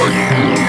Like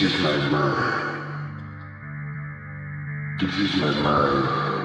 This is my mind. This is my mind.